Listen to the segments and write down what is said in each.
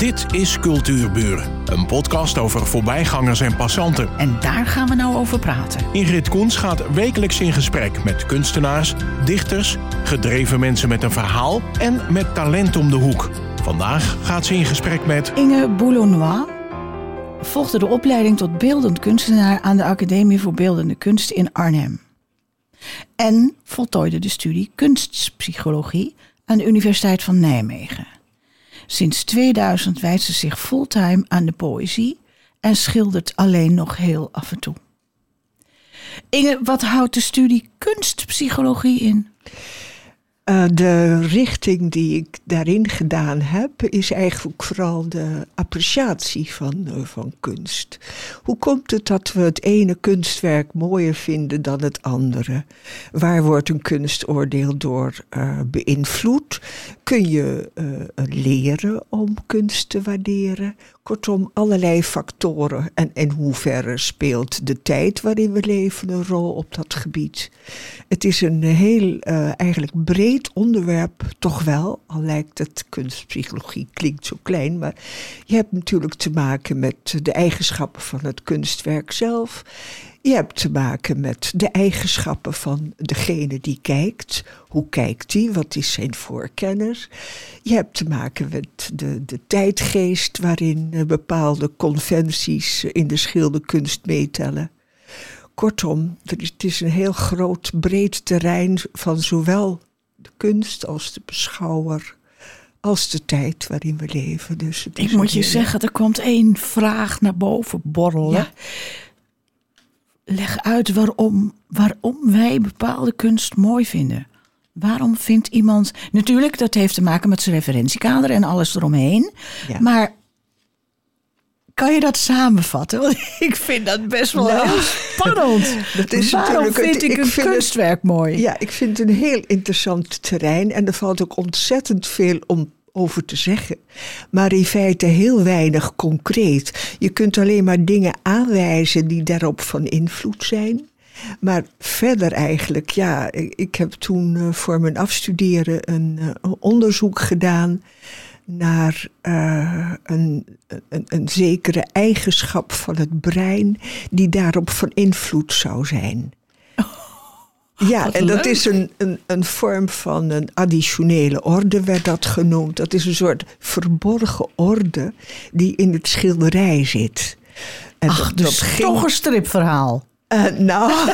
Dit is Cultuurburen, een podcast over voorbijgangers en passanten. En daar gaan we nou over praten. Ingrid Koens gaat wekelijks in gesprek met kunstenaars, dichters, gedreven mensen met een verhaal en met talent om de hoek. Vandaag gaat ze in gesprek met Inge Boulonnois volgde de opleiding tot beeldend kunstenaar aan de Academie voor Beeldende Kunst in Arnhem. En voltooide de studie kunstpsychologie aan de Universiteit van Nijmegen. Sinds 2000 wijdt ze zich fulltime aan de poëzie en schildert alleen nog heel af en toe. Inge, wat houdt de studie kunstpsychologie in? Uh, de richting die ik daarin gedaan heb, is eigenlijk vooral de appreciatie van, uh, van kunst. Hoe komt het dat we het ene kunstwerk mooier vinden dan het andere? Waar wordt een kunstoordeel door uh, beïnvloed? Kun je leren om kunst te waarderen? Kortom, allerlei factoren. En in hoeverre speelt de tijd waarin we leven een rol op dat gebied? Het is een heel eigenlijk breed onderwerp toch wel, al lijkt het kunstpsychologie klinkt zo klein, maar je hebt natuurlijk te maken met de eigenschappen van het kunstwerk zelf. Je hebt te maken met de eigenschappen van degene die kijkt. Hoe kijkt hij? Wat is zijn voorkennis? Je hebt te maken met de, de tijdgeest waarin bepaalde conventies in de schilderkunst meetellen. Kortom, het is een heel groot, breed terrein van zowel de kunst als de beschouwer, als de tijd waarin we leven. Dus ik moet je zeggen, er komt één vraag naar boven borrelen. Leg uit waarom, waarom wij bepaalde kunst mooi vinden. Waarom vindt iemand. Natuurlijk, dat heeft te maken met zijn referentiekader en alles eromheen. Maar kan je dat samenvatten? Want ik vind dat best wel nou, heel spannend. Dat is Waarom vind ik, een kunstwerk mooi? Ja, ik vind het een heel interessant terrein. En er valt ook ontzettend veel om over te zeggen. Maar in feite heel weinig concreet. Je kunt alleen maar dingen aanwijzen die daarop van invloed zijn. Maar verder eigenlijk, ja, ik heb toen eh, voor mijn afstuderen een eh, onderzoek gedaan naar uh, een, een, een, zekere eigenschap van het brein die daarop van invloed zou zijn. Ja, en dat is een, een, een vorm van een additionele orde, werd dat genoemd. Dat is een soort verborgen orde die in het schilderij zit. En Ach, dat, dus ging... toch een stripverhaal. Uh, nou.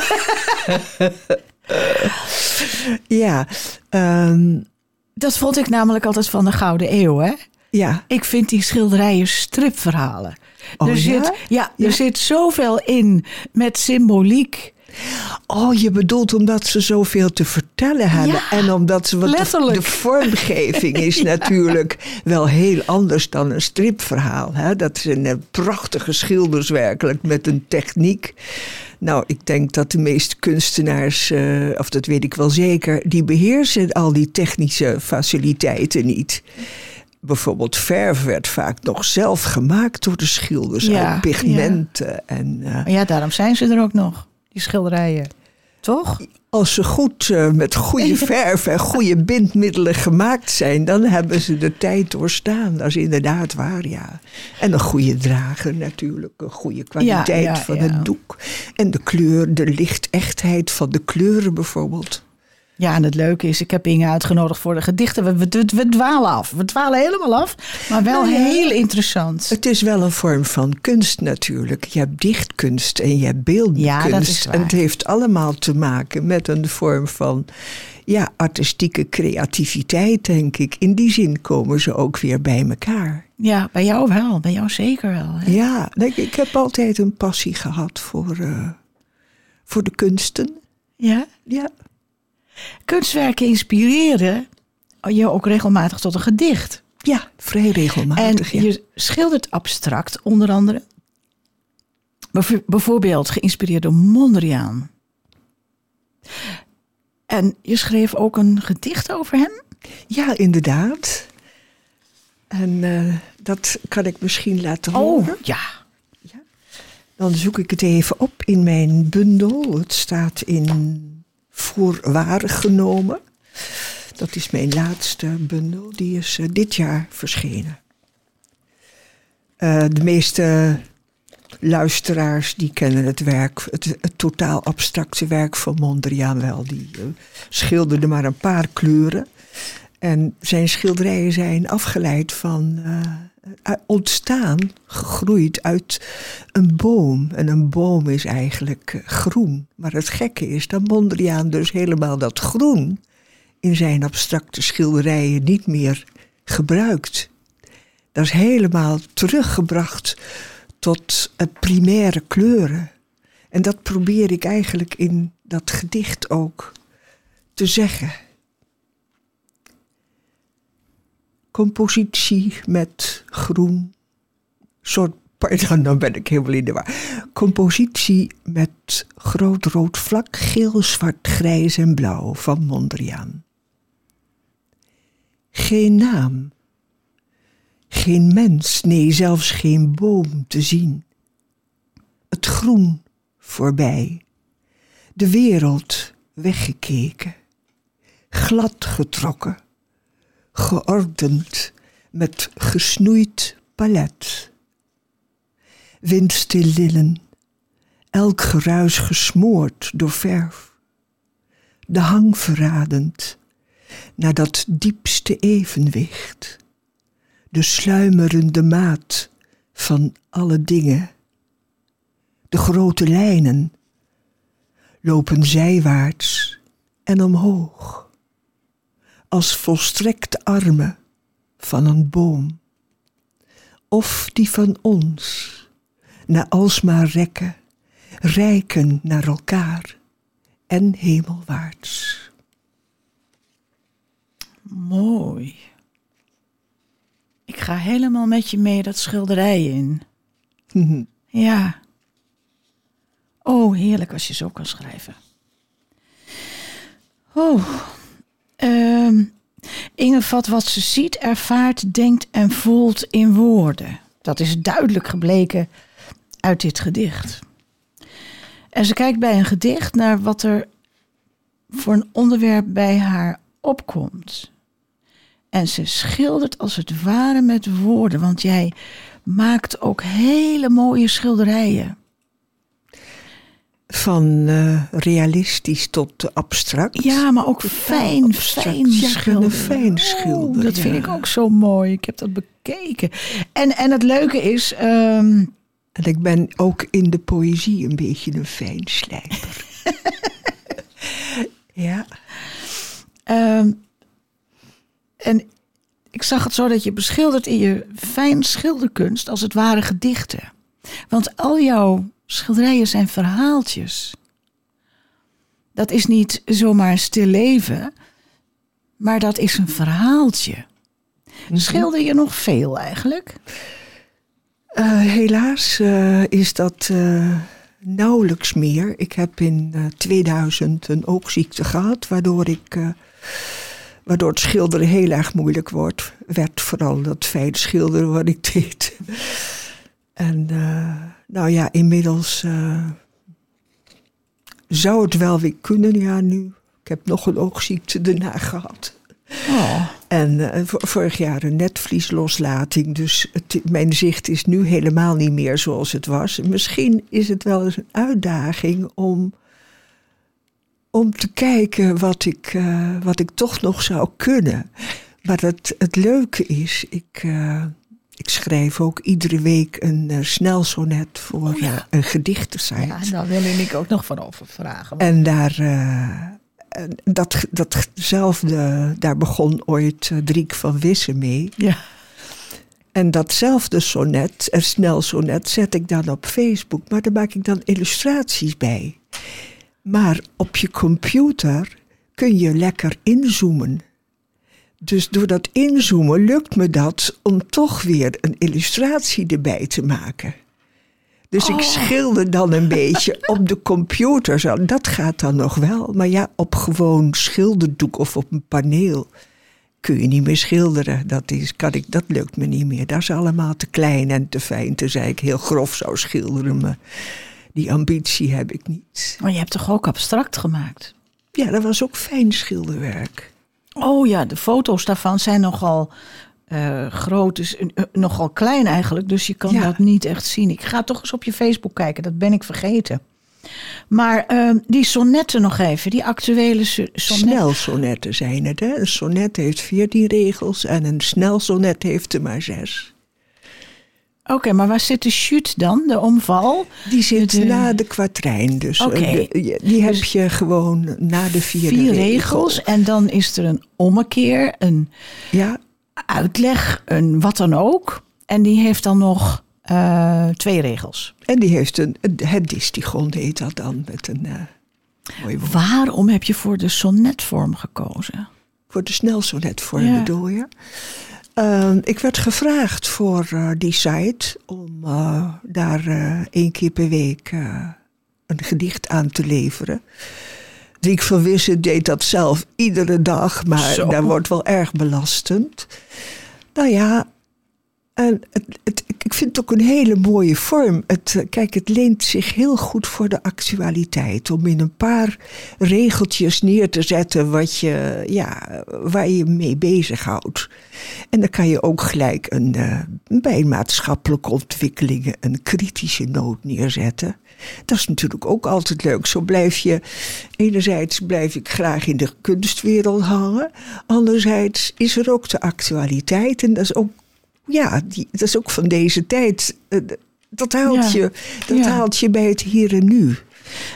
ja. Um, dat vond ik namelijk altijd van de Gouden Eeuw, hè? Ja. Ik vind die schilderijen stripverhalen. Oh, er, zit, ja? er zit zoveel in met symboliek. Oh, je bedoelt omdat ze zoveel te vertellen hebben. en omdat ze wat de, de, vormgeving is natuurlijk wel heel anders dan een stripverhaal. Hè? Dat zijn prachtige schilders werkelijk met een techniek. Nou, ik denk dat de meeste kunstenaars, uh, of dat weet ik wel zeker, die beheersen al die technische faciliteiten niet. Bijvoorbeeld verf werd vaak nog zelf gemaakt door de schilders ja, uit pigmenten. Ja. En, uh, ja, daarom zijn ze er ook nog, die schilderijen. Toch? Als ze goed uh, met goede verf en goede bindmiddelen gemaakt zijn, dan hebben ze de tijd doorstaan. Dat is inderdaad waar, ja. En een goede drager natuurlijk, een goede kwaliteit ja, ja, van het doek. En de kleur, de lichtechtheid van de kleuren bijvoorbeeld. Ja, en het leuke is, ik heb Inge uitgenodigd voor de gedichten. We, we, we dwalen af. We dwalen helemaal af, maar wel nou heel interessant. Het is wel een vorm van kunst natuurlijk. Je hebt dichtkunst en je hebt beeldkunst. Ja, dat is waar. En het heeft allemaal te maken met een vorm van ja, artistieke creativiteit, denk ik. In die zin komen ze ook weer bij elkaar. Ja, bij jou wel. Bij jou zeker wel. Hè? Ja, ik heb altijd een passie gehad voor, uh, voor de kunsten. Ja? Ja. Kunstwerken inspireren je ook regelmatig tot een gedicht. Ja, vrij regelmatig. En je schildert abstract, onder andere. Bijvoorbeeld geïnspireerd door Mondriaan. En je schreef ook een gedicht over hem? Ja, inderdaad. En uh, dat kan ik misschien laten oh, horen. Oh, ja. ja. Dan zoek ik het even op in mijn bundel. Het staat in voor genomen. Dat is mijn laatste bundel, die is uh, dit jaar verschenen. Eh, de meeste luisteraars die kennen het werk, het, totaal abstracte werk van Mondriaan wel. Die uh, schilderde maar een paar kleuren. En zijn schilderijen zijn afgeleid van, uh, ontstaan, gegroeid uit een boom. En een boom is eigenlijk groen. Maar het gekke is dat Mondriaan dus helemaal dat groen in zijn abstracte schilderijen niet meer gebruikt. Dat is helemaal teruggebracht tot primaire kleuren. En dat probeer ik eigenlijk in dat gedicht ook te zeggen. Compositie met groen, soort Pardon, dan ben ik helemaal in de war. Compositie met groot rood vlak, geel, zwart, grijs en blauw van Mondriaan. Geen naam, geen mens, nee, zelfs geen boom te zien. Het groen voorbij, de wereld weggekeken, glad getrokken, geordend met gesnoeid palet. Windstil lillen, elk geruis gesmoord door verf, de hang verradend naar dat diepste evenwicht de sluimerende maat van alle dingen. De grote lijnen lopen zijwaarts en omhoog, als volstrekt armen van een boom, of die van ons, na alsmaar rekken, rijken naar elkaar en hemelwaarts. Mooi. Ik ga helemaal met je mee dat schilderij in. Ja. Oh, heerlijk als je zo kan schrijven. Oh. Uh, Inge vat wat ze ziet, ervaart, denkt en voelt in woorden. Dat is duidelijk gebleken uit dit gedicht. En ze kijkt bij een gedicht naar wat er voor een onderwerp bij haar opkomt. En ze schildert als het ware met woorden, want jij maakt ook hele mooie schilderijen. Van uh, realistisch tot abstract. Ja, maar ook fijn, fijn schilderen. fijn schilderen. Oh, dat vind ik ook zo mooi. Ik heb dat bekeken. En, en het leuke is... Um... En ik ben ook in de poëzie een beetje een fijn slijper. ja. Um, en ik zag het zo dat je beschildert in je fijn schilderkunst als het ware gedichten. Want al jouw schilderijen zijn verhaaltjes. Dat is niet zomaar stil leven, maar dat is een verhaaltje. Mhm. Schilder je nog veel eigenlijk? Uh, helaas uh, is dat uh, nauwelijks meer. Ik heb in 2000 een oogziekte gehad, waardoor ik Waardoor het schilderen heel erg moeilijk wordt. Werd vooral dat fijn schilderen wat ik deed. En uh, nou ja, inmiddels uh, zou het wel weer kunnen. Ja, nu. Ik heb nog een oogziekte daarna gehad. Oh. En uh, vorig jaar een netvliesloslating. Dus het, mijn zicht is nu helemaal niet meer zoals het was. Misschien is het wel eens een uitdaging om om te kijken wat ik, uh, wat ik toch nog zou kunnen. Maar het, het leuke is, ik, uh, ik schrijf ook iedere week een uh, snelsonnet voor oh ja. een gedichtensite. Ja, daar wil ik ook nog van over vragen. En daar, dat, datzelfde, daar begon ooit Driek van Wissen mee. Ja. En datzelfde sonnet, een snelsonnet, zet ik dan op Facebook. Maar daar maak ik dan illustraties bij. Maar op je computer kun je lekker inzoomen. Dus door dat inzoomen lukt me dat om toch weer een illustratie erbij te maken. Dus ik oh. schilder dan een beetje op de computer. Zo. Dat gaat dan nog wel. Maar ja, op gewoon schilderdoek of op een paneel kun je niet meer schilderen. Dat, is, kan ik, dat lukt me niet meer. Dat is allemaal te klein en te fijn. Tenzij ik heel grof zou schilderen. Maar die ambitie heb ik niet. Maar je hebt toch ook abstract gemaakt? Ja, dat was ook fijn schilderwerk. Oh ja, de foto's daarvan zijn nogal eh, groot, dus eh, nogal klein eigenlijk. Dus je kan Ja. dat niet echt zien. Ik ga toch eens op je Facebook kijken, dat ben ik vergeten. Maar ehm, die sonnetten nog even, die actuele so- sonnetten. Snelsonetten zijn het. Hè? Een sonnet heeft 14 regels en een snelsonet heeft er maar zes. Oké, maar waar zit de chute dan, de omval? Die zit De- na de kwatrijn. Dus de- die heb je gewoon na de Vier regel. regels en dan is er een ommekeer, een Ja, uitleg, een wat dan ook. En die heeft dan nog eh, twee regels. en die heeft een, het distigon heet dat dan met een eh mooi woord. Waarom heb je voor de sonnetvorm gekozen? Voor de snelsonetvorm Ja. bedoel je? Ehm, ik werd gevraagd voor eh, die site om eh, daar eh, één keer per week een gedicht aan te leveren. Driek van Wissen deed dat zelf iedere dag, maar Zo. dat wordt wel erg belastend. Nou ja, en ik vind het ook een hele mooie vorm. Het, eh, kijk, het leent zich heel goed voor de actualiteit. Om in een paar regeltjes neer te zetten wat je, ja, waar je mee bezighoudt. En dan kan je ook gelijk een, eh, bij maatschappelijke ontwikkelingen een kritische noot neerzetten. Dat is natuurlijk ook altijd leuk. Zo blijf je, enerzijds blijf ik graag in de kunstwereld hangen. Anderzijds is er ook de actualiteit. En dat is ook, ja, die, dat is ook van deze tijd. Eh, Dat haalt, Ja. je, dat Ja. haalt je bij het hier en nu.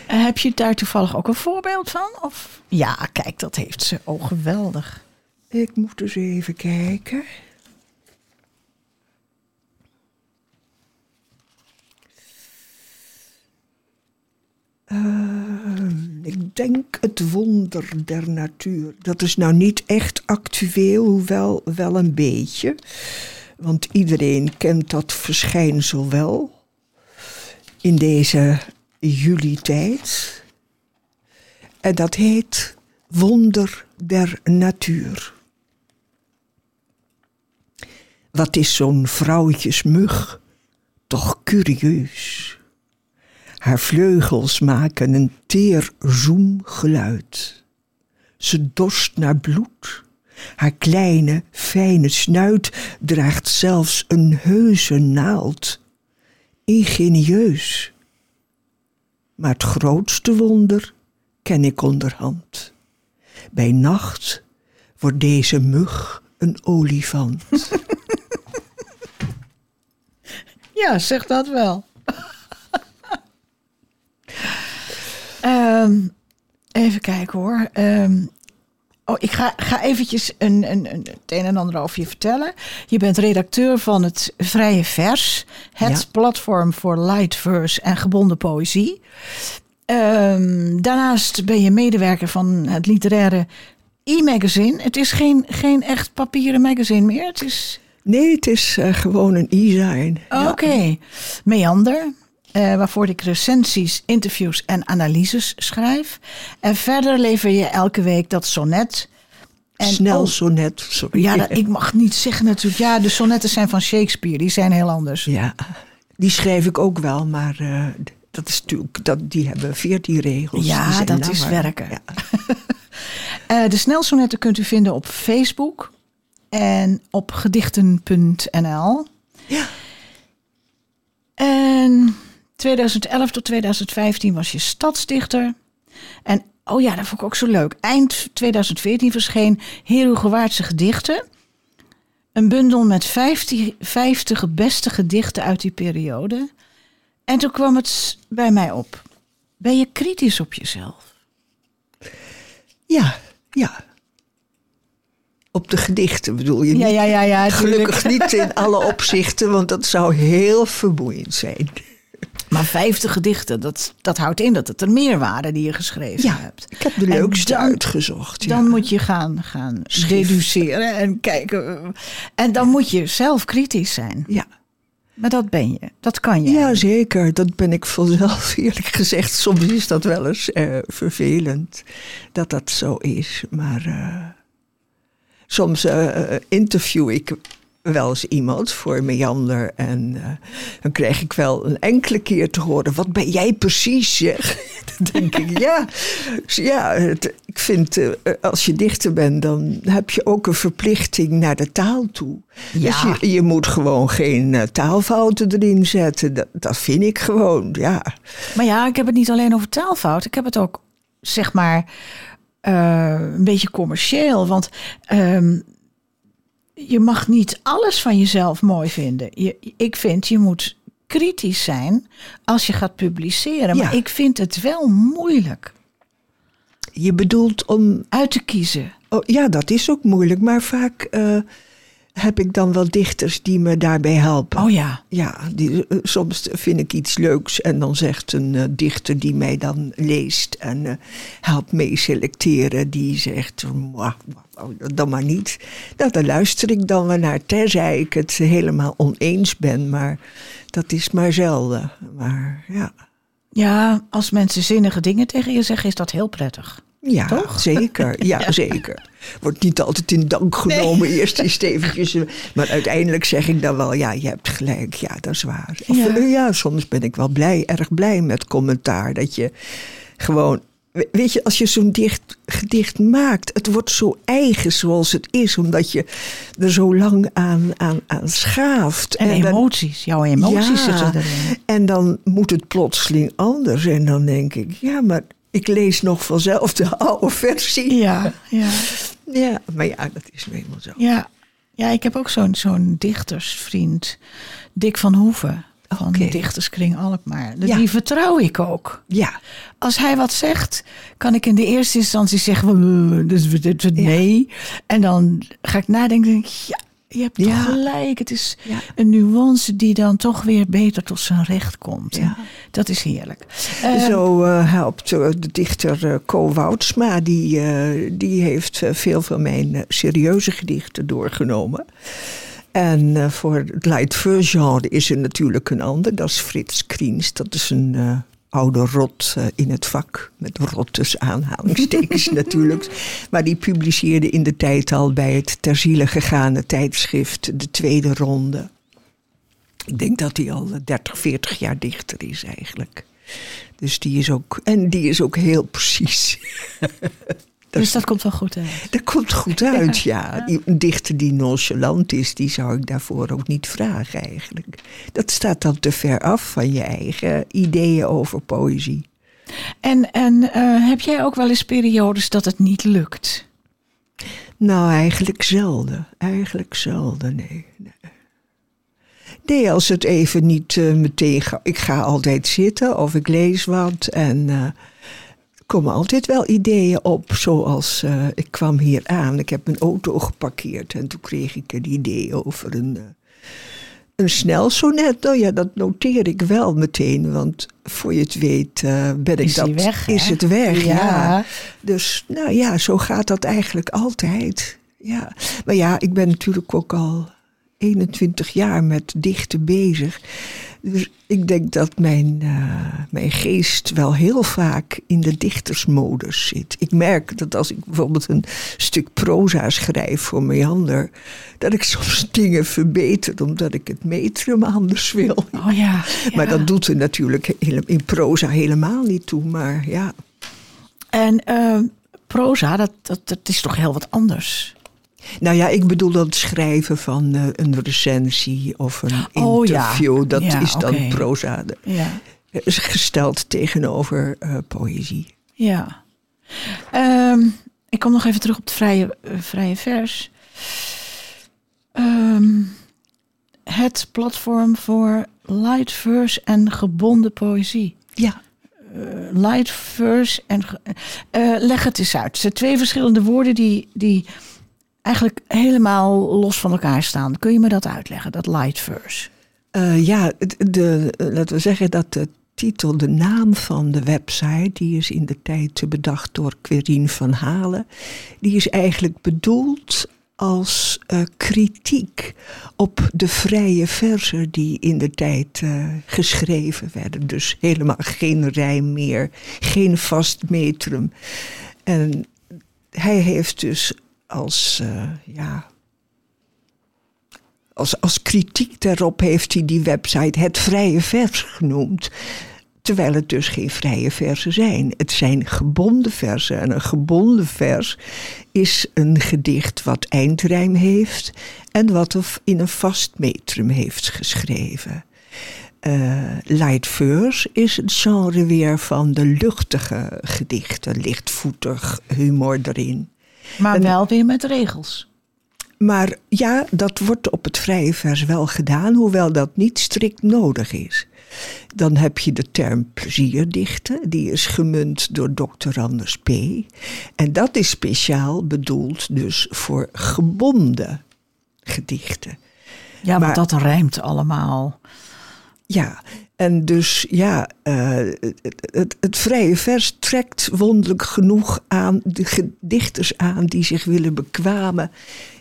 Eh, heb je daar toevallig ook een voorbeeld van? Of? Ja, kijk, dat heeft ze. Oh, geweldig. Ik moet eens even kijken. Ehm, ik denk het wonder der natuur. Dat is nou niet echt actueel, hoewel wel een beetje. Want iedereen kent dat verschijnsel wel. In deze juli-tijd. En dat heet Wonder der Natuur. Wat is zo'n vrouwtjesmug toch curieus. Haar vleugels maken een teer zoemgeluid. Ze dorst naar bloed. Haar kleine, fijne snuit draagt zelfs een heuse naald. Ingenieus. Maar het grootste wonder ken ik onderhand. Bij nacht wordt deze mug een olifant. Ja, zeg dat wel. Ehm, even kijken hoor. Ehm, oh, ik ga, ga eventjes een, een, een, het een en ander over je vertellen. Je bent redacteur van het Vrije Vers. Het Ja. platform voor light verse en gebonden poëzie. Ehm, daarnaast ben je medewerker van het literaire e-magazine. Het is geen, geen echt papieren magazine meer. Het is Nee, het is eh, gewoon een e-sign. Oké. Meander, eh, waarvoor ik recensies, interviews en analyses schrijf. En verder lever je elke week dat sonnet. En Snel sonnet. Sorry. ja, dat, ik mag niet zeggen natuurlijk. Ja, de sonnetten zijn van Shakespeare. Die zijn heel anders. Ja, die schrijf ik ook wel, maar eh, dat is natuurlijk, dat, die hebben veertien regels. Ja, dat is werken. Ja. Eh, de snelsonetten kunt u vinden op Facebook en op gedichten.nl. Ja. En 2011 tot 2015 was je stadsdichter. En oh ja, dat vond ik ook zo leuk. Eind 2014 verscheen Herugewaardse Gedichten. Een bundel met 50, 50 beste gedichten uit die periode. En toen kwam het bij mij op. Ben je kritisch op jezelf? ja, ja. Op de gedichten bedoel je Ja, niet? ja, ja, ja. Gelukkig tuurlijk. niet in alle opzichten, want dat zou heel vermoeiend zijn. Maar 50 gedichten, dat, dat houdt in dat het er meer waren die je geschreven Ja, hebt. ik heb de leukste dan- uitgezocht. Ja. Dan moet je gaan, gaan Schrift. deduceren en kijken. En dan moet je zelf kritisch zijn. ja. Maar dat ben je. Dat kan je. ja, zeker. Dat ben ik vanzelf eerlijk gezegd. Soms is dat wel eens eh, vervelend dat dat zo is. Maar eh, soms eh, interview ik wel eens iemand voor Meander. En eh, dan krijg ik wel een enkele keer te horen: wat ben jij precies? Zeg. denk ik. Ja, ja het, ik vind uh, als je dichter bent, dan heb je ook een verplichting naar de taal toe. Ja. Dus je, je moet gewoon geen uh, taalfouten erin zetten. Dat, dat vind ik gewoon, ja. Maar ja, ik heb het niet alleen over taalfouten. Ik heb het ook, zeg maar, uh, een beetje commercieel. Want um, je mag niet alles van jezelf mooi vinden. Je, ik vind, je moet kritisch zijn als je gaat publiceren. Maar ik vind het wel moeilijk. Je bedoelt om. Uit te kiezen. Oh, ja, dat is ook moeilijk. Maar vaak uh, heb ik dan wel dichters die me daarbij helpen. Oh ja. Ja, die, uh, soms vind ik iets leuks en dan zegt een uh, dichter die mij dan leest en helpt mee selecteren, die zegt, dan maar niet. Nou, daar luister ik dan wel naar, tenzij ik het helemaal oneens ben, maar dat is maar zelden. Maar ja. Ja, als mensen zinnige dingen tegen je zeggen, is dat heel prettig. Ja, Toch? zeker. Ja, zeker. Wordt niet altijd in dank genomen, nee. eerst eens eventjes. Maar uiteindelijk zeg ik dan wel, ja, je hebt gelijk. Ja, dat is waar. Of ja. ja, soms ben ik wel blij, erg blij met commentaar. Dat je gewoon Weet je, als je zo'n dicht, gedicht maakt, het wordt zo eigen zoals het is, omdat je er zo lang aan, aan, aan schaaft. En, en emoties, jouw emoties ja, zitten erin. En dan moet het plotseling anders. En dan denk ik, ja, maar ik lees nog vanzelf de oude versie. Ja, ja. Ja, maar ja, dat is nu eenmaal zo. Ja, ja ik heb ook zo'n zo'n dichtersvriend, Dick van Hoeven van okay. de dichterskring Alkmaar. Ja. Die vertrouw ik ook. Ja. Als hij wat zegt, kan ik in de eerste instantie zeggen, dus nee. En dan ga ik nadenken, denk ik, ja, je hebt ja. gelijk. Het is ja. een nuance die dan toch weer beter tot zijn recht komt. Ja. Dat is heerlijk. Zo uh, helpt uh, de dichter Ko Woudsma. Die, die heeft veel van mijn serieuze gedichten doorgenomen. En voor het light genre is er natuurlijk een ander. Dat is Frits Kriens. Dat is een oude rot uh, in het vak. Met rottes aanhalingstekens natuurlijk. Maar die publiceerde in de tijd al bij het ter ziele gegane tijdschrift de tweede ronde. Ik denk dat hij al 30, 40 jaar dichter is eigenlijk. Dus die is ook, en die is ook heel precies. Dat dus dat komt wel goed uit. Dat komt goed uit, ja. ja. Een dichter die nonchalant is, die zou ik daarvoor ook niet vragen eigenlijk. Dat staat dan te ver af van je eigen ideeën over poëzie. En, en uh, heb jij ook wel eens periodes dat het niet lukt? Nou, eigenlijk zelden. Eigenlijk zelden, nee. nee. Nee, als het even niet uh, meteen gaat. Ik ga altijd zitten of ik lees wat en... Uh, komen altijd wel ideeën op. Zoals uh, ik kwam hier aan, ik heb mijn auto geparkeerd en toen kreeg ik een idee over een, uh, een snelsonet. Nou ja, dat noteer ik wel meteen, want voor je het weet uh, ben ik is dat. Weg, is het weg, ja. ja. Dus nou ja, zo gaat dat eigenlijk altijd. Ja. Maar ja, ik ben natuurlijk ook al 21 jaar met dichten bezig. Dus ik denk dat mijn, uh, mijn geest wel heel vaak in de dichtersmodus zit. Ik merk dat als ik bijvoorbeeld een stuk proza schrijf voor Meander, dat ik soms dingen verbeter omdat ik het metrum anders wil. Oh ja, ja. Maar dat doet er natuurlijk in proza helemaal niet toe. Maar ja. En uh, proza, dat, dat, dat is toch heel wat anders? Nou ja, ik bedoel dan het schrijven van uh, een recensie of een oh, interview. Ja. Dat ja, is dan okay. proza. Ja. Gesteld tegenover uh, poëzie. Ja. Um, ik kom nog even terug op het vrije, uh, vrije vers. Um, het platform voor light verse en gebonden poëzie. Ja. light verse en. leg het eens uit. Het zijn twee verschillende woorden die. die eigenlijk helemaal los van elkaar staan. Kun je me dat uitleggen, dat light verse? Uh, ja, de, laten we zeggen dat de titel, de naam van de website, die is in de tijd bedacht door Querien van Halen. Die is eigenlijk bedoeld als uh, kritiek op de vrije versen die in de tijd uh, geschreven werden. Dus helemaal geen rijm meer, geen vast metrum. En hij heeft dus als, uh, ja, als, als kritiek daarop heeft hij die website het vrije vers genoemd. Terwijl het dus geen vrije versen zijn. Het zijn gebonden versen. En een gebonden vers is een gedicht wat eindrijm heeft en wat in een vast metrum heeft geschreven. Uh, light verse is het genre weer van de luchtige gedichten, lichtvoetig humor erin. Maar wel weer met regels. Maar ja, dat wordt op het vrije vers wel gedaan, hoewel dat niet strikt nodig is. Dan heb je de term plezierdichten, die is gemunt door Dr. Anders P. En dat is speciaal bedoeld dus voor gebonden gedichten. Ja, maar, want dat rijmt allemaal. Ja, en dus ja, uh, het, het, vrije vers trekt wonderlijk genoeg aan de gedichters aan die zich willen bekwamen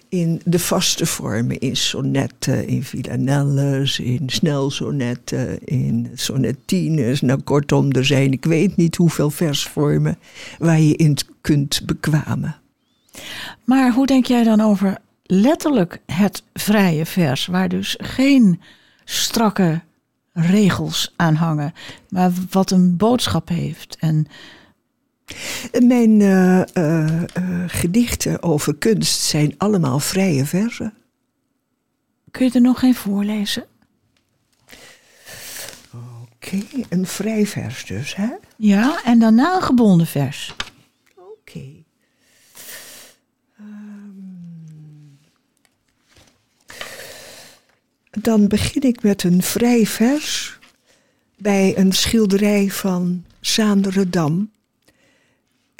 in de vaste vormen, in sonnetten, in villanelles, in snelsonetten, in sonnettines. Nou, kortom, er zijn ik weet niet hoeveel versvormen waar je in kunt bekwamen. Maar hoe denk jij dan over letterlijk het vrije vers, waar dus geen strakke regels aan hangen, maar wat een boodschap heeft en mijn uh, uh, gedichten over kunst zijn allemaal vrije verzen. Kun je er nog geen voorlezen? Oké, een vrij vers dus, hè? Ja, en daarna een gebonden vers. Oké. Dan begin ik met een vrij vers bij een schilderij van Saandere Dam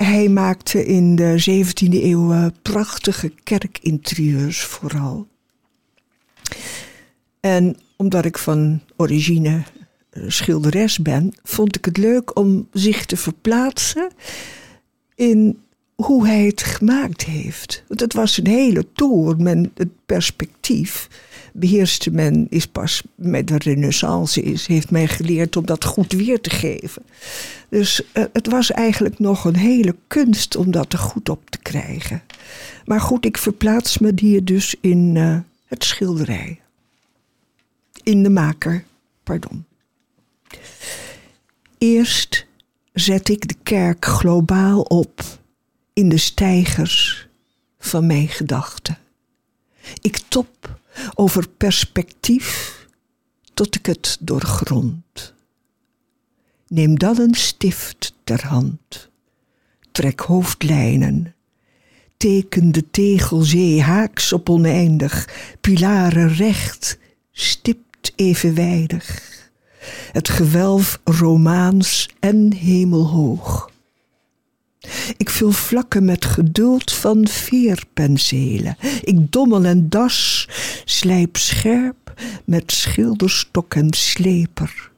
hij maakte in de 17e eeuw eh, prachtige kerkinterieurs vooral. En omdat ik van origine eh, schilderes ben, vond ik het leuk om zich te verplaatsen in hoe hij het gemaakt heeft. Want het was een hele toer, met het perspectief beheerste men, is pas met de renaissance is, heeft mij geleerd om dat goed weer te geven. Dus uh, het was eigenlijk nog een hele kunst om dat er goed op te krijgen. Maar goed, ik verplaats me hier dus in uh, het schilderij. In de maker, pardon. Eerst zet ik de kerk globaal op in de stijgers van mijn gedachten. Ik top over perspectief tot ik het doorgrond. Neem dan een stift ter hand, trek hoofdlijnen, teken de tegelzee haaks op oneindig, pilaren recht, stipt evenwijdig, het gewelf romaans en hemelhoog. Ik vul vlakken met geduld van veerpenselen. Ik dommel en das, slijp scherp met schilderstok en sleper.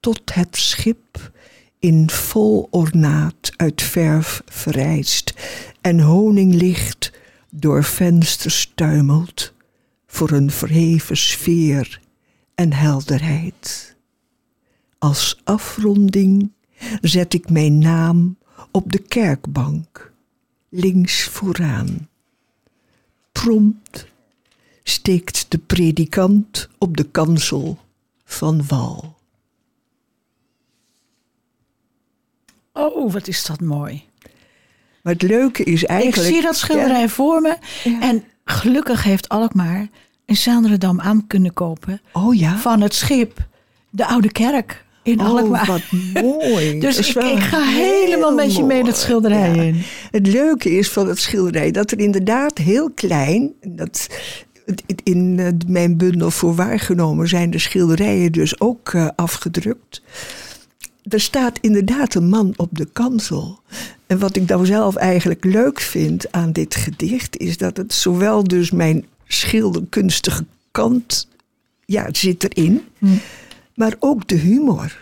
Tot het schip in vol ornaat uit verf vereist en honinglicht door vensters tuimelt voor een verheven sfeer en helderheid. Als afronding zet ik mijn naam op de kerkbank, links vooraan. Prompt steekt de predikant op de kansel van wal. Oh, wat is dat mooi. Maar het leuke is eigenlijk... Ik zie dat schilderij voor me. En gelukkig heeft Alkmaar in Zaanderdam aan kunnen kopen... Oh ja? van het schip de Oude Kerk in oh, Alkmaar. wat mooi. dus ik, ik, ga helemaal met je mee dat schilderij in. Het leuke is van het schilderij dat er inderdaad heel klein... Dat, in eh, mijn bundel voor waargenomen zijn de schilderijen dus ook uh, afgedrukt. Er staat inderdaad een man op de kansel. En wat ik dan zelf eigenlijk leuk vind aan dit gedicht... is dat het zowel dus mijn schilderkunstige kant ja, zit erin... Hm maar ook de humor.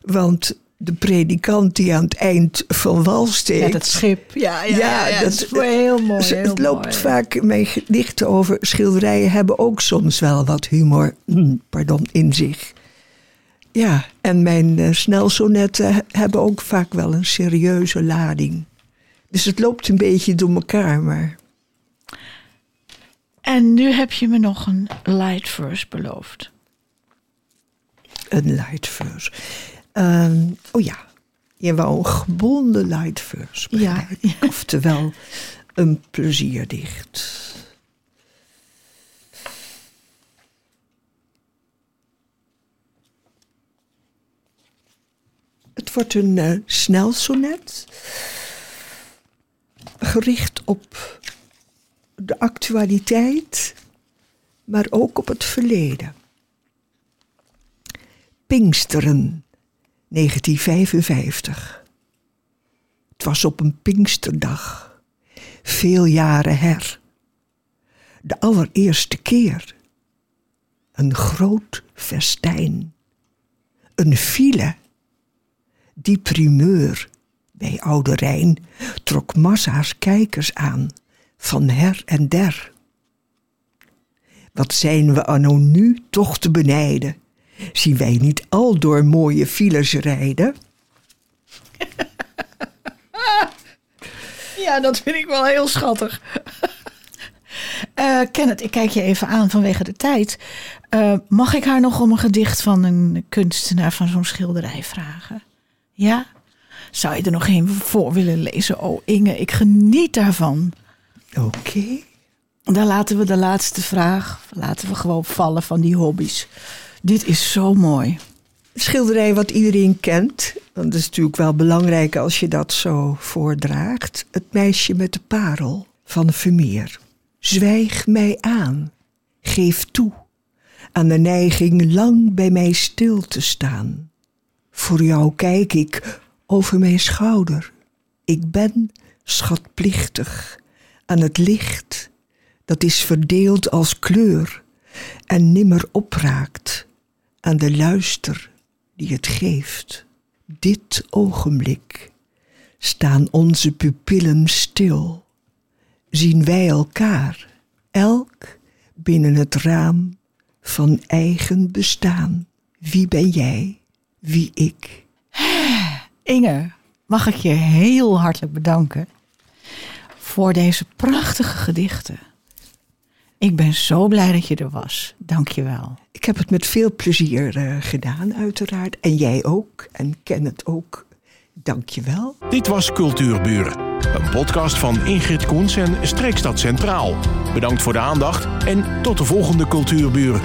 Want de predikant die aan het eind van wal steekt. Ja, dat schip. Ja, ja, ja, ja dat is heel mooi. Heel het loopt vaak, mijn gedichten over schilderijen hebben ook soms wel wat humor hm, pardon, in zich. Ja, en mijn uh, snelsonetten hebben ook vaak wel een serieuze lading. Dus het loopt een beetje door elkaar, maar... En nu heb je me nog een light verse beloofd een light verse. Ehm, oh ja, je wou een gebonden light verse. Ja. Oftewel een plezierdicht. Het wordt een eh, snelsonnet. Gericht op de actualiteit, maar ook op het verleden. Pinksteren, 1955. Het was op een Pinksterdag, veel jaren her. De allereerste keer. Een groot festijn. Een file. Die primeur bij Oude Rijn trok massa's kijkers aan, van her en der. Wat zijn we anno nu toch te benijden? Zien wij niet al door mooie files rijden? Ja, dat vind ik wel heel schattig. Eh Kenneth, ik kijk je even aan vanwege de tijd. Eh, mag ik haar nog om een gedicht van een kunstenaar van zo'n schilderij vragen? Ja? Zou je er nog een voor willen lezen? Oh, Inge, ik geniet daarvan. Oké. Dan laten we de laatste vraag, laten we gewoon vallen van die hobby's. Dit is zo mooi. Schilderij wat iedereen kent. Dat is natuurlijk wel belangrijk als je dat zo voordraagt. Het meisje met de parel van Vermeer. Zwijg mij aan, geef toe aan de neiging lang bij mij stil te staan. Voor jou kijk ik over mijn schouder. Ik ben schatplichtig aan het licht dat is verdeeld als kleur en nimmer opraakt aan de luister die het geeft. Dit ogenblik staan onze pupillen stil, zien wij elkaar, elk binnen het raam van eigen bestaan. Wie ben jij, wie ik? Inge, mag ik je heel hartelijk bedanken voor deze prachtige gedichten. Ik ben zo blij dat je er was. Dank je wel. Ik heb het met veel plezier eh, gedaan, uiteraard. En jij ook. En ken het ook. Dank je wel. Dit was Cultuurburen, een podcast van Ingrid Koens en Streekstad Centraal. Bedankt voor de aandacht en tot de volgende Cultuurburen.